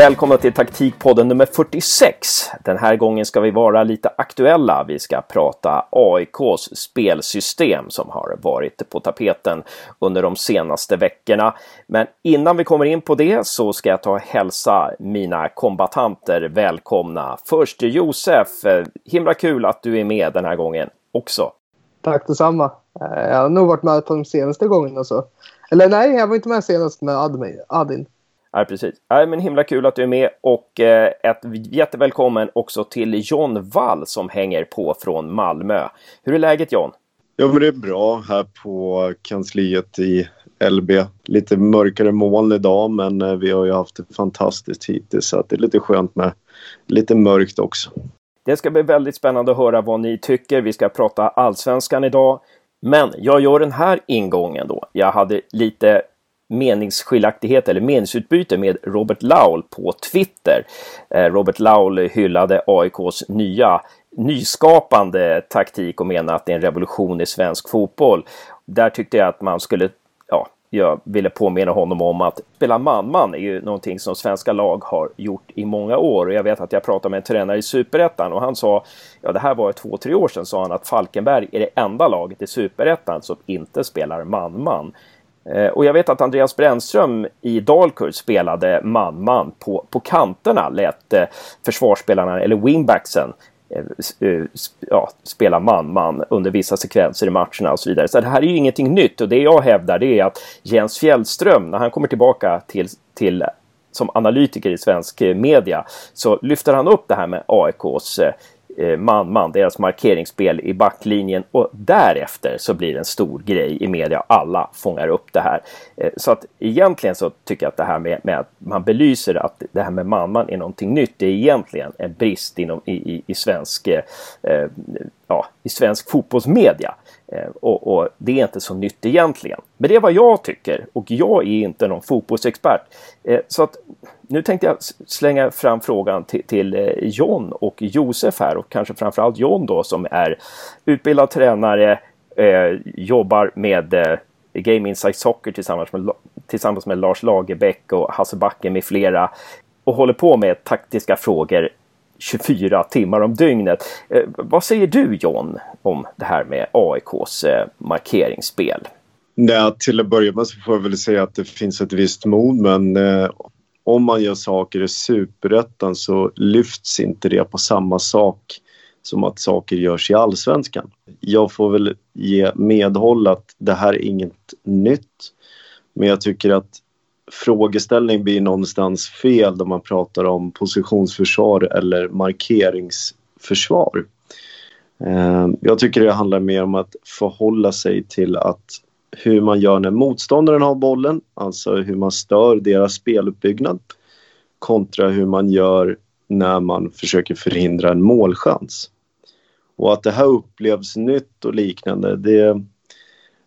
Välkomna till taktikpodden nummer 46. Den här gången ska vi vara lite aktuella. Vi ska prata AIKs spelsystem som har varit på tapeten under de senaste veckorna. Men innan vi kommer in på det så ska jag ta och hälsa mina kombatanter välkomna. Först Josef, eh, himla kul att du är med den här gången också. Tack detsamma. Eh, jag har nog varit med på de senaste gångerna så. Eller nej, jag var inte med senast med Adin. Ja, precis. Ja, men himla kul att du är med och eh, ett jättevälkommen också till John Wall som hänger på från Malmö. Hur är läget John? Ja, men det är bra här på kansliet i LB. Lite mörkare moln idag, men eh, vi har ju haft det fantastiskt hittills så att det är lite skönt med lite mörkt också. Det ska bli väldigt spännande att höra vad ni tycker. Vi ska prata allsvenskan idag. Men jag gör den här ingången då. Jag hade lite meningsskiljaktighet eller meningsutbyte med Robert Laul på Twitter. Eh, Robert Laul hyllade AIKs nya nyskapande taktik och menade att det är en revolution i svensk fotboll. Där tyckte jag att man skulle ja, jag ville påminna honom om att spela man-man är ju någonting som svenska lag har gjort i många år. Och jag vet att jag pratade med en tränare i Superettan och han sa, ja det här var två, tre år sedan, sa han att Falkenberg är det enda laget i Superettan som inte spelar man-man. Eh, och jag vet att Andreas Brännström i Dalkurd spelade man-man. På, på kanterna lät eh, försvarsspelarna, eller wingbacksen, eh, ja, spela man-man under vissa sekvenser i matcherna och så vidare. Så det här är ju ingenting nytt och det jag hävdar det är att Jens Fjällström, när han kommer tillbaka till, till som analytiker i svensk media så lyfter han upp det här med AIKs Eh, man-man, deras markeringsspel i backlinjen och därefter så blir det en stor grej i media. Alla fångar upp det här. Eh, så att egentligen så tycker jag att det här med, med att man belyser att det här med man-man är någonting nytt. Det är egentligen en brist inom, i, i, i svensk, eh, eh, ja, i svensk fotbollsmedia. Eh, och, och, det är inte så nytt egentligen. Men det är vad jag tycker och jag är inte någon fotbollsexpert. Eh, så att nu tänkte jag slänga fram frågan till, till John och Josef här och kanske framförallt John då som är utbildad tränare, eh, jobbar med eh, Game Insight Soccer tillsammans med, tillsammans med Lars Lagerbäck och Hasse Backe med flera och håller på med taktiska frågor 24 timmar om dygnet. Eh, vad säger du John om det här med AIKs eh, markeringsspel? Nej, till att börja med så får jag väl säga att det finns ett visst mod men eh, om man gör saker i superettan så lyfts inte det på samma sak som att saker görs i allsvenskan. Jag får väl ge medhåll att det här är inget nytt men jag tycker att frågeställning blir någonstans fel då man pratar om positionsförsvar eller markeringsförsvar. Eh, jag tycker det handlar mer om att förhålla sig till att hur man gör när motståndaren har bollen, alltså hur man stör deras speluppbyggnad kontra hur man gör när man försöker förhindra en målchans. Och att det här upplevs nytt och liknande, det,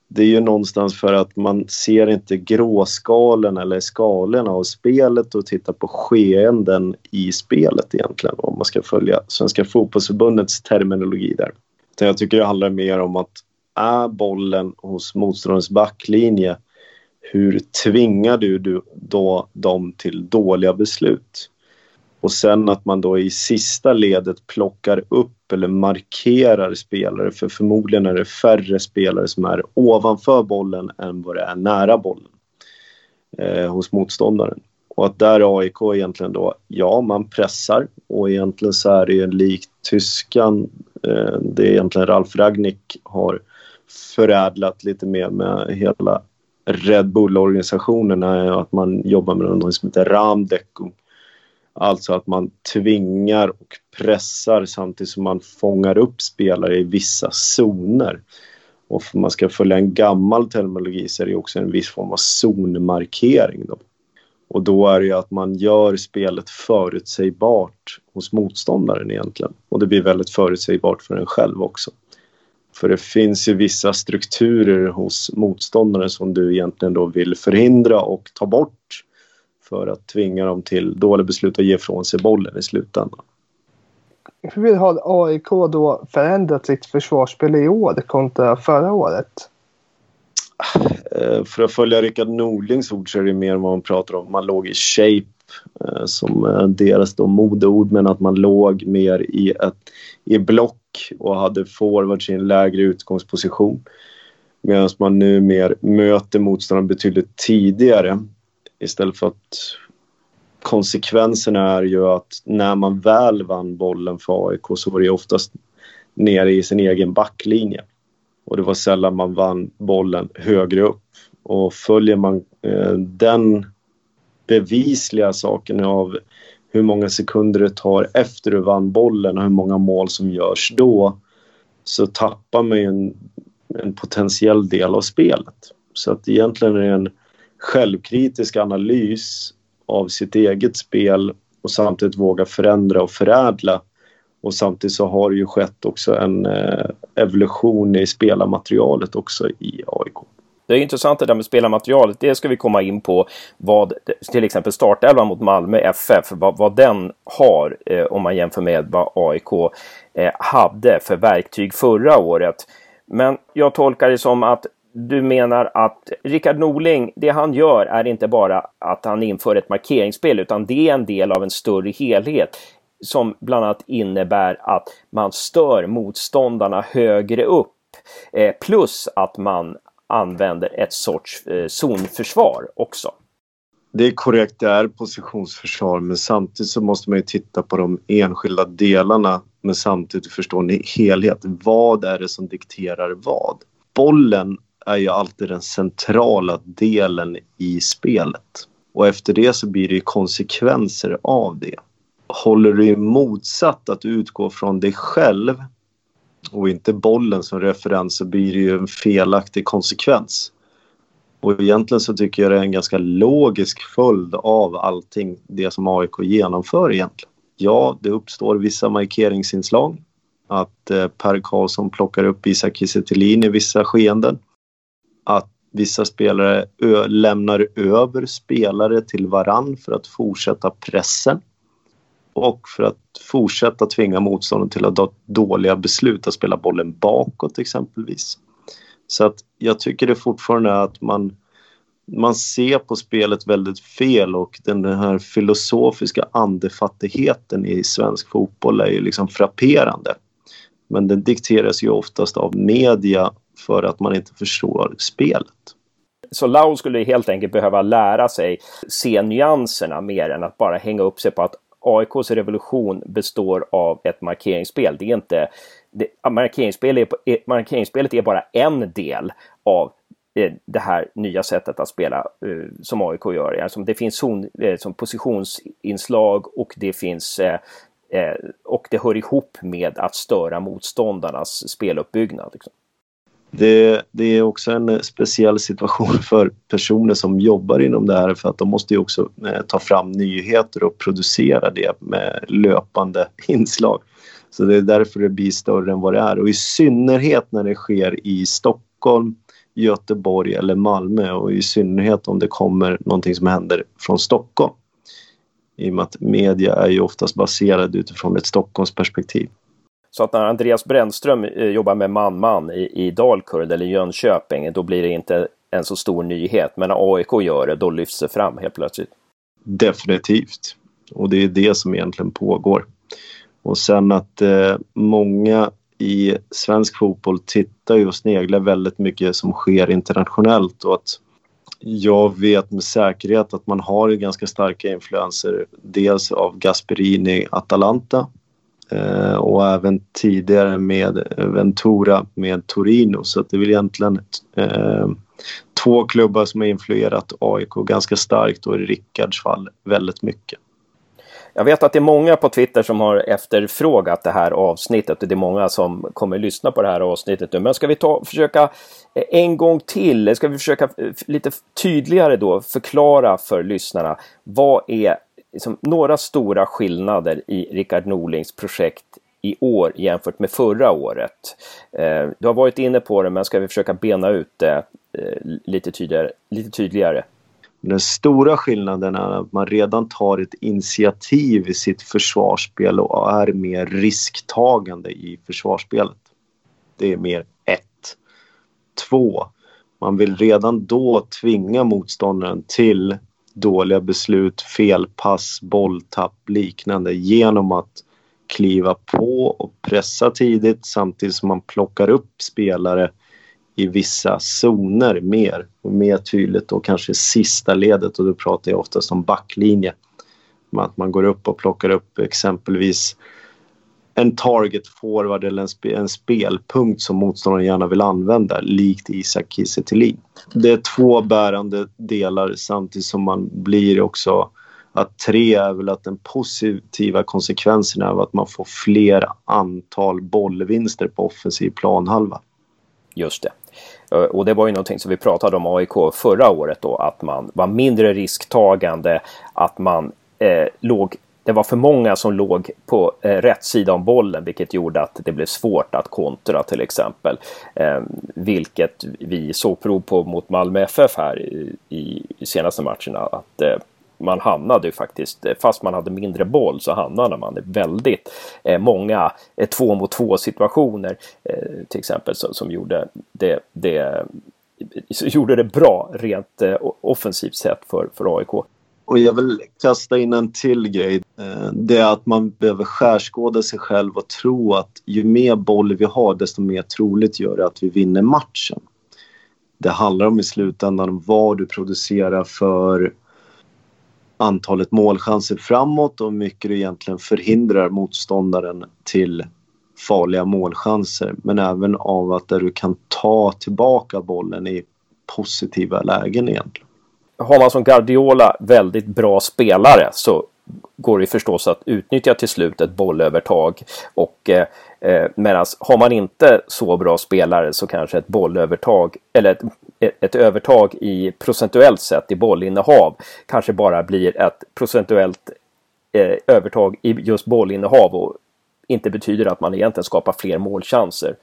det är ju någonstans för att man ser inte gråskalen eller skalorna av spelet och tittar på skeenden i spelet egentligen om man ska följa Svenska fotbollsförbundets terminologi där. Så jag tycker det handlar mer om att är bollen hos motståndarens backlinje hur tvingar du då dem till dåliga beslut? Och sen att man då i sista ledet plockar upp eller markerar spelare för förmodligen är det färre spelare som är ovanför bollen än vad det är nära bollen eh, hos motståndaren. Och att där AIK egentligen då, ja man pressar och egentligen så är det ju likt tyskan, eh, det är egentligen Ralf Ragnik har förädlat lite mer med hela Red Bull-organisationen är att man jobbar med något som heter Ramdeckung Alltså att man tvingar och pressar samtidigt som man fångar upp spelare i vissa zoner. Och för man ska följa en gammal terminologi så är det också en viss form av zonmarkering. Då. Och då är det ju att man gör spelet förutsägbart hos motståndaren egentligen. Och det blir väldigt förutsägbart för en själv också. För det finns ju vissa strukturer hos motståndaren som du egentligen då vill förhindra och ta bort för att tvinga dem till dåliga beslut och ge ifrån sig bollen i slutändan. Hur har AIK då förändrat sitt försvarsspel i år kontra förra året? Eh, för att följa Rickard Nordlings ord så är det mer vad man pratar om. Man låg i shape eh, som eh, deras då modeord, men att man låg mer i ett i block och hade forwards i en lägre utgångsposition. Medan man nu mer möter motståndaren betydligt tidigare istället för att konsekvenserna är ju att när man väl vann bollen för AIK så var det oftast nere i sin egen backlinje. Och det var sällan man vann bollen högre upp. Och följer man eh, den bevisliga saken av hur många sekunder det tar efter du vann bollen och hur många mål som görs då så tappar man ju en, en potentiell del av spelet. Så att egentligen är det en självkritisk analys av sitt eget spel och samtidigt våga förändra och förädla. Och samtidigt så har det ju skett också en eh, evolution i spelarmaterialet också i AIK. Det är intressant det där med spelarmaterialet. Det ska vi komma in på vad till exempel startelvan mot Malmö FF, vad, vad den har eh, om man jämför med vad AIK eh, hade för verktyg förra året. Men jag tolkar det som att du menar att Rickard Norling, det han gör är inte bara att han inför ett markeringsspel utan det är en del av en större helhet som bland annat innebär att man stör motståndarna högre upp. Eh, plus att man använder ett sorts eh, zonförsvar också. Det är korrekt, det är positionsförsvar men samtidigt så måste man ju titta på de enskilda delarna men samtidigt förstå en helhet. Vad är det som dikterar vad? Bollen är ju alltid den centrala delen i spelet. Och efter det så blir det konsekvenser av det. Håller du motsatt att utgå från dig själv och inte bollen som referens så blir det ju en felaktig konsekvens. Och egentligen så tycker jag det är en ganska logisk följd av allting det som AIK genomför egentligen. Ja, det uppstår vissa markeringsinslag. Att eh, Per Karlsson plockar upp Isak Kiese i vissa skeenden att vissa spelare lämnar över spelare till varann för att fortsätta pressen och för att fortsätta tvinga motståndaren till att ta dåliga beslut, att spela bollen bakåt exempelvis. Så att jag tycker det fortfarande är att man, man ser på spelet väldigt fel och den här filosofiska andefattigheten i svensk fotboll är ju liksom frapperande. Men den dikteras ju oftast av media för att man inte förstår spelet. Så Lau skulle helt enkelt behöva lära sig se nyanserna mer än att bara hänga upp sig på att AIKs revolution består av ett markeringsspel. Det är inte, det, markeringsspel är, eh, markeringsspelet är bara en del av eh, det här nya sättet att spela uh, som AIK gör. Alltså det finns zon, uh, som positionsinslag och det finns uh, och det hör ihop med att störa motståndarnas speluppbyggnad. Liksom. Det, det, är också en eh, speciell situation för personer som jobbar inom det här för att de måste ju också eh, ta fram nyheter och producera det med löpande inslag. Så det är därför det blir större än vad det är och i synnerhet när det sker i Stockholm, Göteborg eller Malmö och i synnerhet om det kommer någonting som händer från Stockholm. I och med att media är ju oftast baserad utifrån ett Stockholmsperspektiv. Så att när Andreas Brännström eh, jobbar med man-man i, i Dalkurd eller Jönköping, då blir det inte en så stor nyhet. Men när AIK gör det, då lyfts det fram helt plötsligt. Definitivt. Och det är det som egentligen pågår. Och sen att eh, många i svensk fotboll tittar ju och sneglar väldigt mycket som sker internationellt och att jag vet med säkerhet att man har ganska starka influenser dels av Gasperini Atalanta Eh, och även tidigare med Ventura med Torino. Så det är väl egentligen eh, två klubbar som har influerat AIK ganska starkt och i Rickards fall väldigt mycket. Jag vet att det är många på Twitter som har efterfrågat det här avsnittet och det är många som kommer lyssna på det här avsnittet nu. Men ska vi ta, försöka eh, en gång till, ska vi försöka eh, lite tydligare då förklara för lyssnarna vad är liksom, några stora skillnader i Rickard Norlings projekt i år jämfört med förra året. Eh, du har varit inne på det, men ska vi försöka bena ut det eh, lite, tydligare, lite tydligare? Den stora skillnaden är att man redan tar ett initiativ i sitt försvarsspel och är mer risktagande i försvarsspelet. Det är mer ett. Två, man vill redan då tvinga motståndaren till dåliga beslut, felpass, bolltapp, liknande genom att kliva på och pressa tidigt samtidigt som man plockar upp spelare i vissa zoner mer och mer tydligt och kanske sista ledet och då pratar jag oftast om backlinje. Att man går upp och plockar upp exempelvis en target forward eller en, sp en spelpunkt som motståndaren gärna vill använda, likt Isak Kiese Det är två bärande delar samtidigt som man blir också att tre är väl att den positiva konsekvensen är att man får fler antal bollvinster på offensiv planhalva. Just det. Eh, och det var ju någonting som vi pratade om AIK förra året då, att man var mindre risktagande, att man eh, låg det var för många som låg på eh, rätt sida om bollen vilket gjorde att det blev svårt att kontra till exempel. Eh, vilket vi såg prov på mot Malmö FF här i, i senaste matcherna. Att eh, man hamnade ju faktiskt, eh, fast man hade mindre boll så hamnade man i väldigt eh, många eh, två mot två situationer eh, till exempel som, som gjorde det, det gjorde det bra rent eh, offensivt sett för, för AIK. Och jag vill kasta in en till grej. Eh, det är att man behöver skärskåda sig själv och tro att ju mer boll vi har desto mer troligt gör det att vi vinner matchen. Det handlar om i slutändan vad du producerar för antalet målchanser framåt och hur mycket du egentligen förhindrar motståndaren till farliga målchanser. Men även av att där du kan ta tillbaka bollen i positiva lägen egentligen. Har man som Guardiola väldigt bra spelare så går det förstås att utnyttja till slut ett bollövertag och eh, eh Medan har man inte så bra spelare så kanske ett bollövertag eller ett, ett övertag i procentuellt sett i bollinnehav kanske bara blir ett procentuellt eh, övertag i just bollinnehav och inte betyder att man egentligen skapar fler målchanser.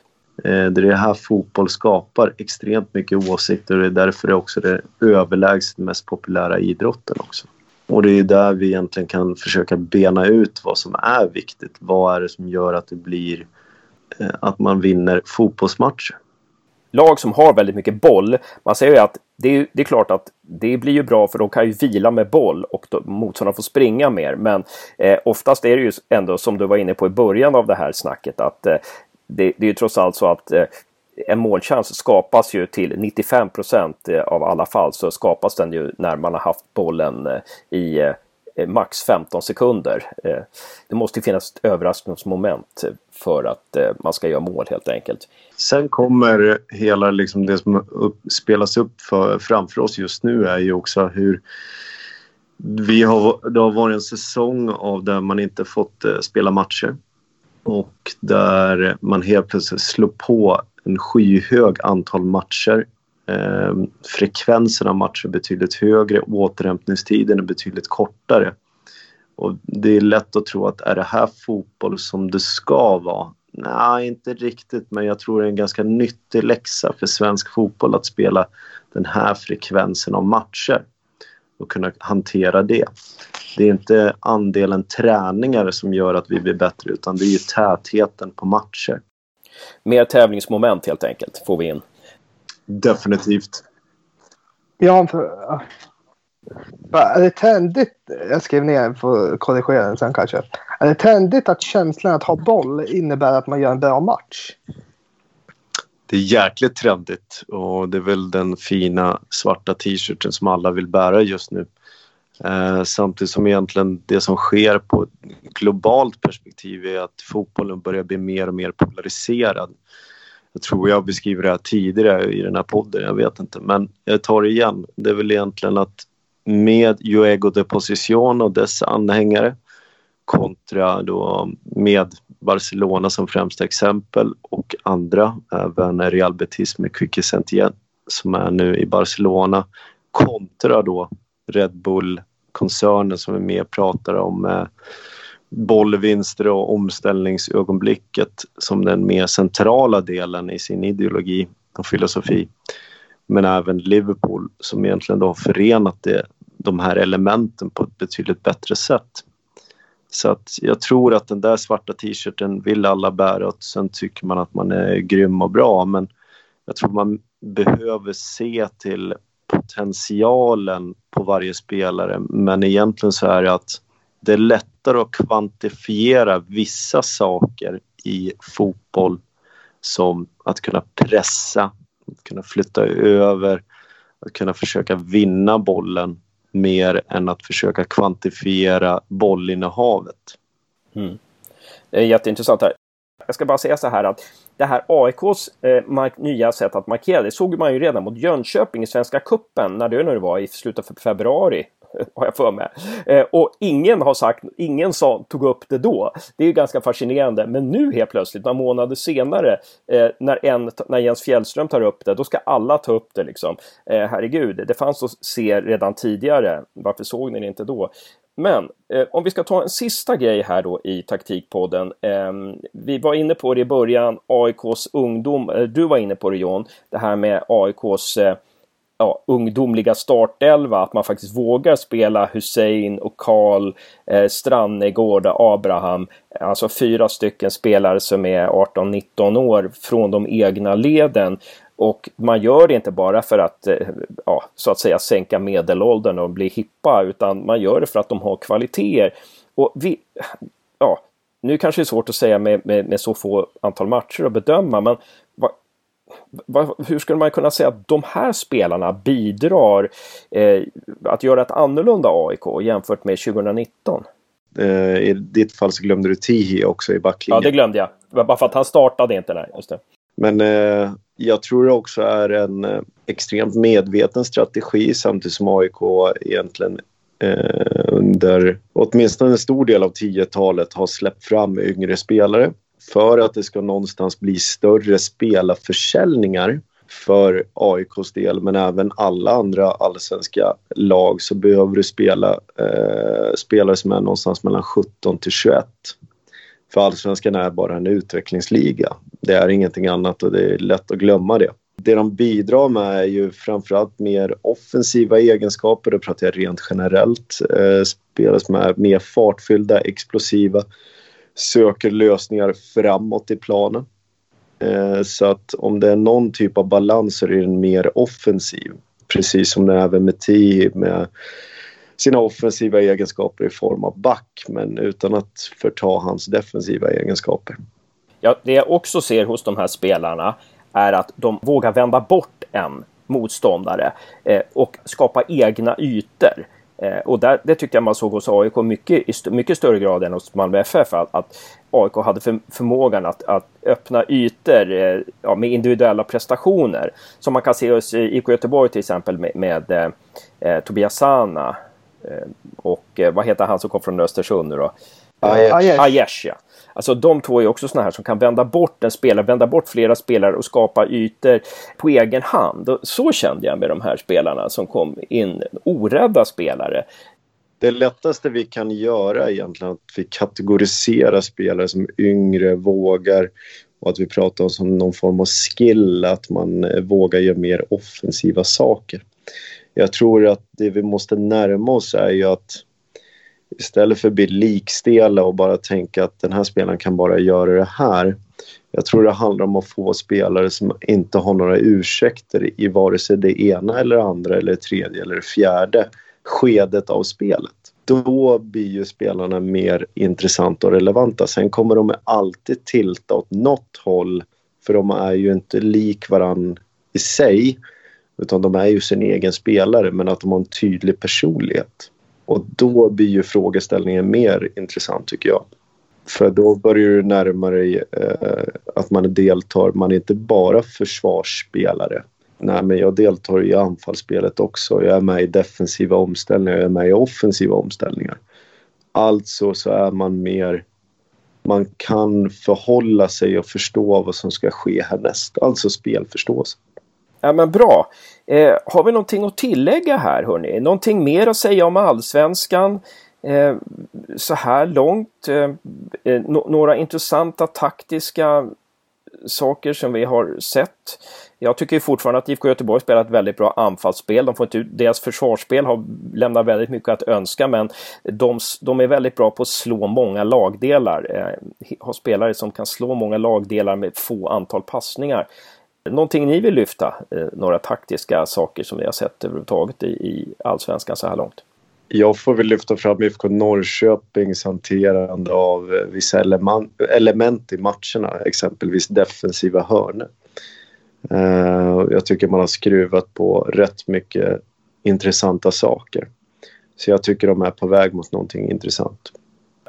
Eh, det är det här fotboll skapar extremt mycket åsikter och det är därför det är också det överlägset mest populära idrotten också. Och det är där vi egentligen kan försöka bena ut vad som är viktigt. Vad är det som gör att det blir eh, att man vinner fotbollsmatcher? Lag som har väldigt mycket boll, man säger ju att det är, det är klart att det blir ju bra för de kan ju vila med boll och motståndarna får springa mer. Men eh, oftast är det ju ändå som du var inne på i början av det här snacket att eh, det, det, är ju trots allt så att eh, en målchans skapas ju till 95 procent eh, av alla fall så skapas den ju när man har haft bollen eh, i eh, max 15 sekunder. Eh, det måste finnas ett överraskningsmoment för att eh, man ska göra mål helt enkelt. Sen kommer hela liksom det som upp, spelas upp för, framför oss just nu är ju också hur vi har, det har varit en säsong av där man inte fått spela matcher och där man helt plötsligt slår på en skyhög antal matcher. Eh, frekvensen av matcher är betydligt högre, återhämtningstiden är betydligt kortare. Och det är lätt att tro att är det här fotboll som det ska vara? Nej, inte riktigt, men jag tror det är en ganska nyttig läxa för svensk fotboll att spela den här frekvensen av matcher och kunna hantera det. Det är inte andelen träningar som gör att vi blir bättre utan det är ju tätheten på matcher. Mer tävlingsmoment helt enkelt får vi in. Definitivt. Ja, för, är det tändigt? Jag skrev ner för att korrigera den sen kanske. Är det tändigt att känslan att ha boll innebär att man gör en bra match? Det är jäkligt trendigt och det är väl den fina svarta t-shirten som alla vill bära just nu. Eh, samtidigt som egentligen det som sker på ett globalt perspektiv är att fotbollen börjar bli mer och mer polariserad. Jag tror jag beskriver det här tidigare i den här podden, jag vet inte. Men jag tar det igen. Det är väl egentligen att med Juego de Posición och dess anhängare kontra då med Barcelona som främsta exempel och andra, även Real Betis med Quique Sentien som är nu i Barcelona kontra då Red Bull koncernen som är med och pratar om eh, bollvinster och omställningsögonblicket som den mer centrala delen i sin ideologi och filosofi. Men även Liverpool som egentligen då har förenat det, de här elementen på ett betydligt bättre sätt. Så att jag tror att den där svarta t-shirten vill alla bära och sen tycker man att man är grym och bra men jag tror man behöver se till potentialen på varje spelare men egentligen så är det att det är lättare att kvantifiera vissa saker i fotboll som att kunna pressa, att kunna flytta över, att kunna försöka vinna bollen mer än att försöka kvantifiera bollinnehavet. Mm. Det är jätteintressant här. Jag ska bara säga så här att det här AIKs eh, nya sätt att markera, det såg man ju redan mot Jönköping i Svenska Kuppen när det nu var i slutet av februari har jag för mig. Eh, och ingen har sagt, ingen sa, tog upp det då. Det är ju ganska fascinerande. Men nu helt plötsligt, några månader senare, eh, när, en, när Jens Fjällström tar upp det, då ska alla ta upp det liksom. Eh, herregud, det fanns att se redan tidigare. Varför såg ni det inte då? Men eh, om vi ska ta en sista grej här då i taktikpodden. Eh, vi var inne på det i början, AIKs ungdom. Eh, du var inne på det John, det här med AIKs eh, ja, ungdomliga startelva, att man faktiskt vågar spela Hussein och Karl, eh, Strannegård, Abraham, alltså fyra stycken spelare som är 18-19 år från de egna leden. Och man gör det inte bara för att, eh, ja, så att säga sänka medelåldern och bli hippa, utan man gör det för att de har kvaliteter. Och vi, ja, nu kanske det är svårt att säga med, med, med så få antal matcher att bedöma, men hur skulle man kunna säga att de här spelarna bidrar eh, att göra ett annorlunda AIK jämfört med 2019? Eh, I ditt fall så glömde du Tihi också i backlinjen. Ja, det glömde jag. Bara för att han startade inte. Nej, just det. Men eh, jag tror det också är en eh, extremt medveten strategi samtidigt som AIK egentligen eh, under åtminstone en stor del av 10-talet har släppt fram yngre spelare för att det ska någonstans bli större spelarförsäljningar för AIKs del men även alla andra allsvenska lag så behöver du spela eh, spelare som är någonstans mellan 17 till 21. För allsvenskan är bara en utvecklingsliga. Det är ingenting annat och det är lätt att glömma det. Det de bidrar med är ju framförallt mer offensiva egenskaper, då pratar jag rent generellt. Eh, spelare som är mer fartfyllda, explosiva söker lösningar framåt i planen. Eh, så att om det är någon typ av balans så är den mer offensiv. Precis som det är även med Tihi med sina offensiva egenskaper i form av back men utan att förta hans defensiva egenskaper. Ja, det jag också ser hos de här spelarna är att de vågar vända bort en motståndare eh, och skapa egna ytor. Eh, och där, det tyckte jag man såg hos AIK mycket, i mycket större grad än hos Malmö FF. Att, att AIK hade för, förmågan att, att öppna ytor eh, ja, med individuella prestationer. Som man kan se hos eh, IK Göteborg till exempel med, med eh Tobias Sana. Eh, och eh, vad heter han som kom från Östersund nu då? Aiesh. ja. Alltså de två är också sådana här som kan vända bort en spelare, vända bort flera spelare och skapa ytor på egen hand. Och så kände jag med de här spelarna som kom in, orädda spelare. Det lättaste vi kan göra egentligen att vi kategoriserar spelare som yngre, vågar och att vi pratar om som någon form av skill, att man eh, vågar göra mer offensiva saker. Jag tror att det vi måste närma oss är ju att istället för att bli likstela och bara tänka att den här spelaren kan bara göra det här. Jag tror det handlar om att få spelare som inte har några ursäkter i vare sig det ena eller andra eller tredje eller fjärde skedet av spelet. Då blir ju spelarna mer intressanta och relevanta. Sen kommer de alltid tilta åt något håll för de är ju inte lik varann i sig utan de är ju sin egen spelare men att de har en tydlig personlighet. Och då blir ju frågeställningen mer intressant tycker jag. För då börjar du närma dig eh, att man deltar, man är inte bara försvarsspelare. Nej, men jag deltar i anfallsspelet också. Jag är med i defensiva omställningar, jag är med i offensiva omställningar. Alltså så är man mer... Man kan förhålla sig och förstå vad som ska ske härnäst. Alltså spelförståelse. Ja men bra. Eh, har vi någonting att tillägga här hörni? Någonting mer att säga om allsvenskan? Eh, så här långt. Eh, eh no några intressanta taktiska saker som vi har sett. Jag tycker fortfarande att IFK Göteborg spelar ett väldigt bra anfallsspel. De får inte ut, deras försvarsspel har lämnat väldigt mycket att önska men de, de är väldigt bra på att slå många lagdelar. Eh, har spelare som kan slå många lagdelar med få antal passningar. Någonting ni vill lyfta? Eh, några taktiska saker som ni har sett överhuvudtaget i, i allsvenskan så här långt? Jag får väl lyfta fram IFK Norrköpings hanterande av eh, vissa element i matcherna, exempelvis defensiva hörnor. Uh, jag tycker man har skruvat på rätt mycket intressanta saker. Så jag tycker de är på väg mot någonting intressant.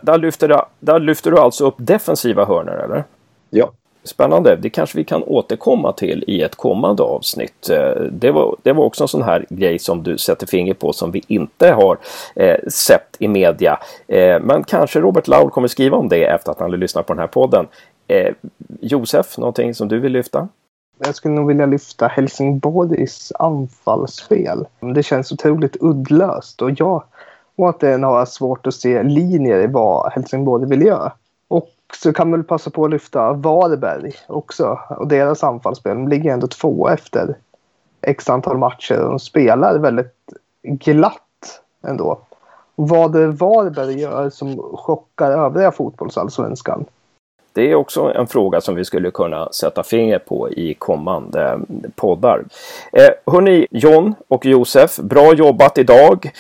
Där lyfter du, där lyfter du alltså upp defensiva hörnor eller? Ja. Spännande. Det kanske vi kan återkomma till i ett kommande avsnitt. Eh, det var, det var också en sån här grej som du sätter finger på som vi inte har eh, sett i media. Eh, men kanske Robert Laul kommer skriva om det efter att han har lyssnat på den här podden. Eh, Josef, någonting som du vill lyfta? Jag skulle nog vilja lyfta Helsingborgs anfallsspel. Det känns otroligt uddlöst och jag återigen har svårt att se linjer i vad Helsingborg vill göra. Så kan man väl passa på att lyfta Varberg också och deras anfallsspel. De ligger ändå två efter x antal matcher och de spelar väldigt glatt ändå. Vad det Varberg gör som chockar övriga fotbollsallsvenskan det är också en fråga som vi skulle kunna sätta finger på i kommande poddar. Eh, hörni, John och Josef, bra jobbat idag.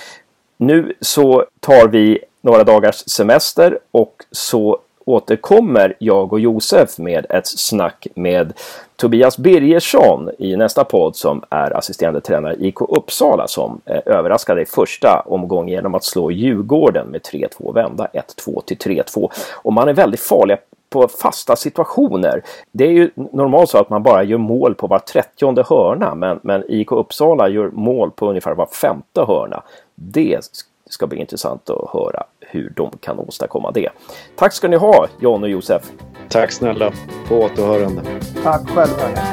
Nu så tar vi några dagars semester och så återkommer jag och Josef med ett snack med Tobias Birgersson i nästa podd som är assisterande tränare IK Uppsala som eh, överraskade i första omgången genom att slå Djurgården med 3-2 vända 1-2 till 3-2. Och man är väldigt farlig på fasta situationer. Det är ju normalt så att man bara gör mål på var trettionde hörna men, men IK Uppsala gör mål på ungefär var femte hörna. Det det ska bli intressant att höra hur de kan åstadkomma det. Tack ska ni ha, Jan och Josef. Tack snälla. På återhörande. Tack själva.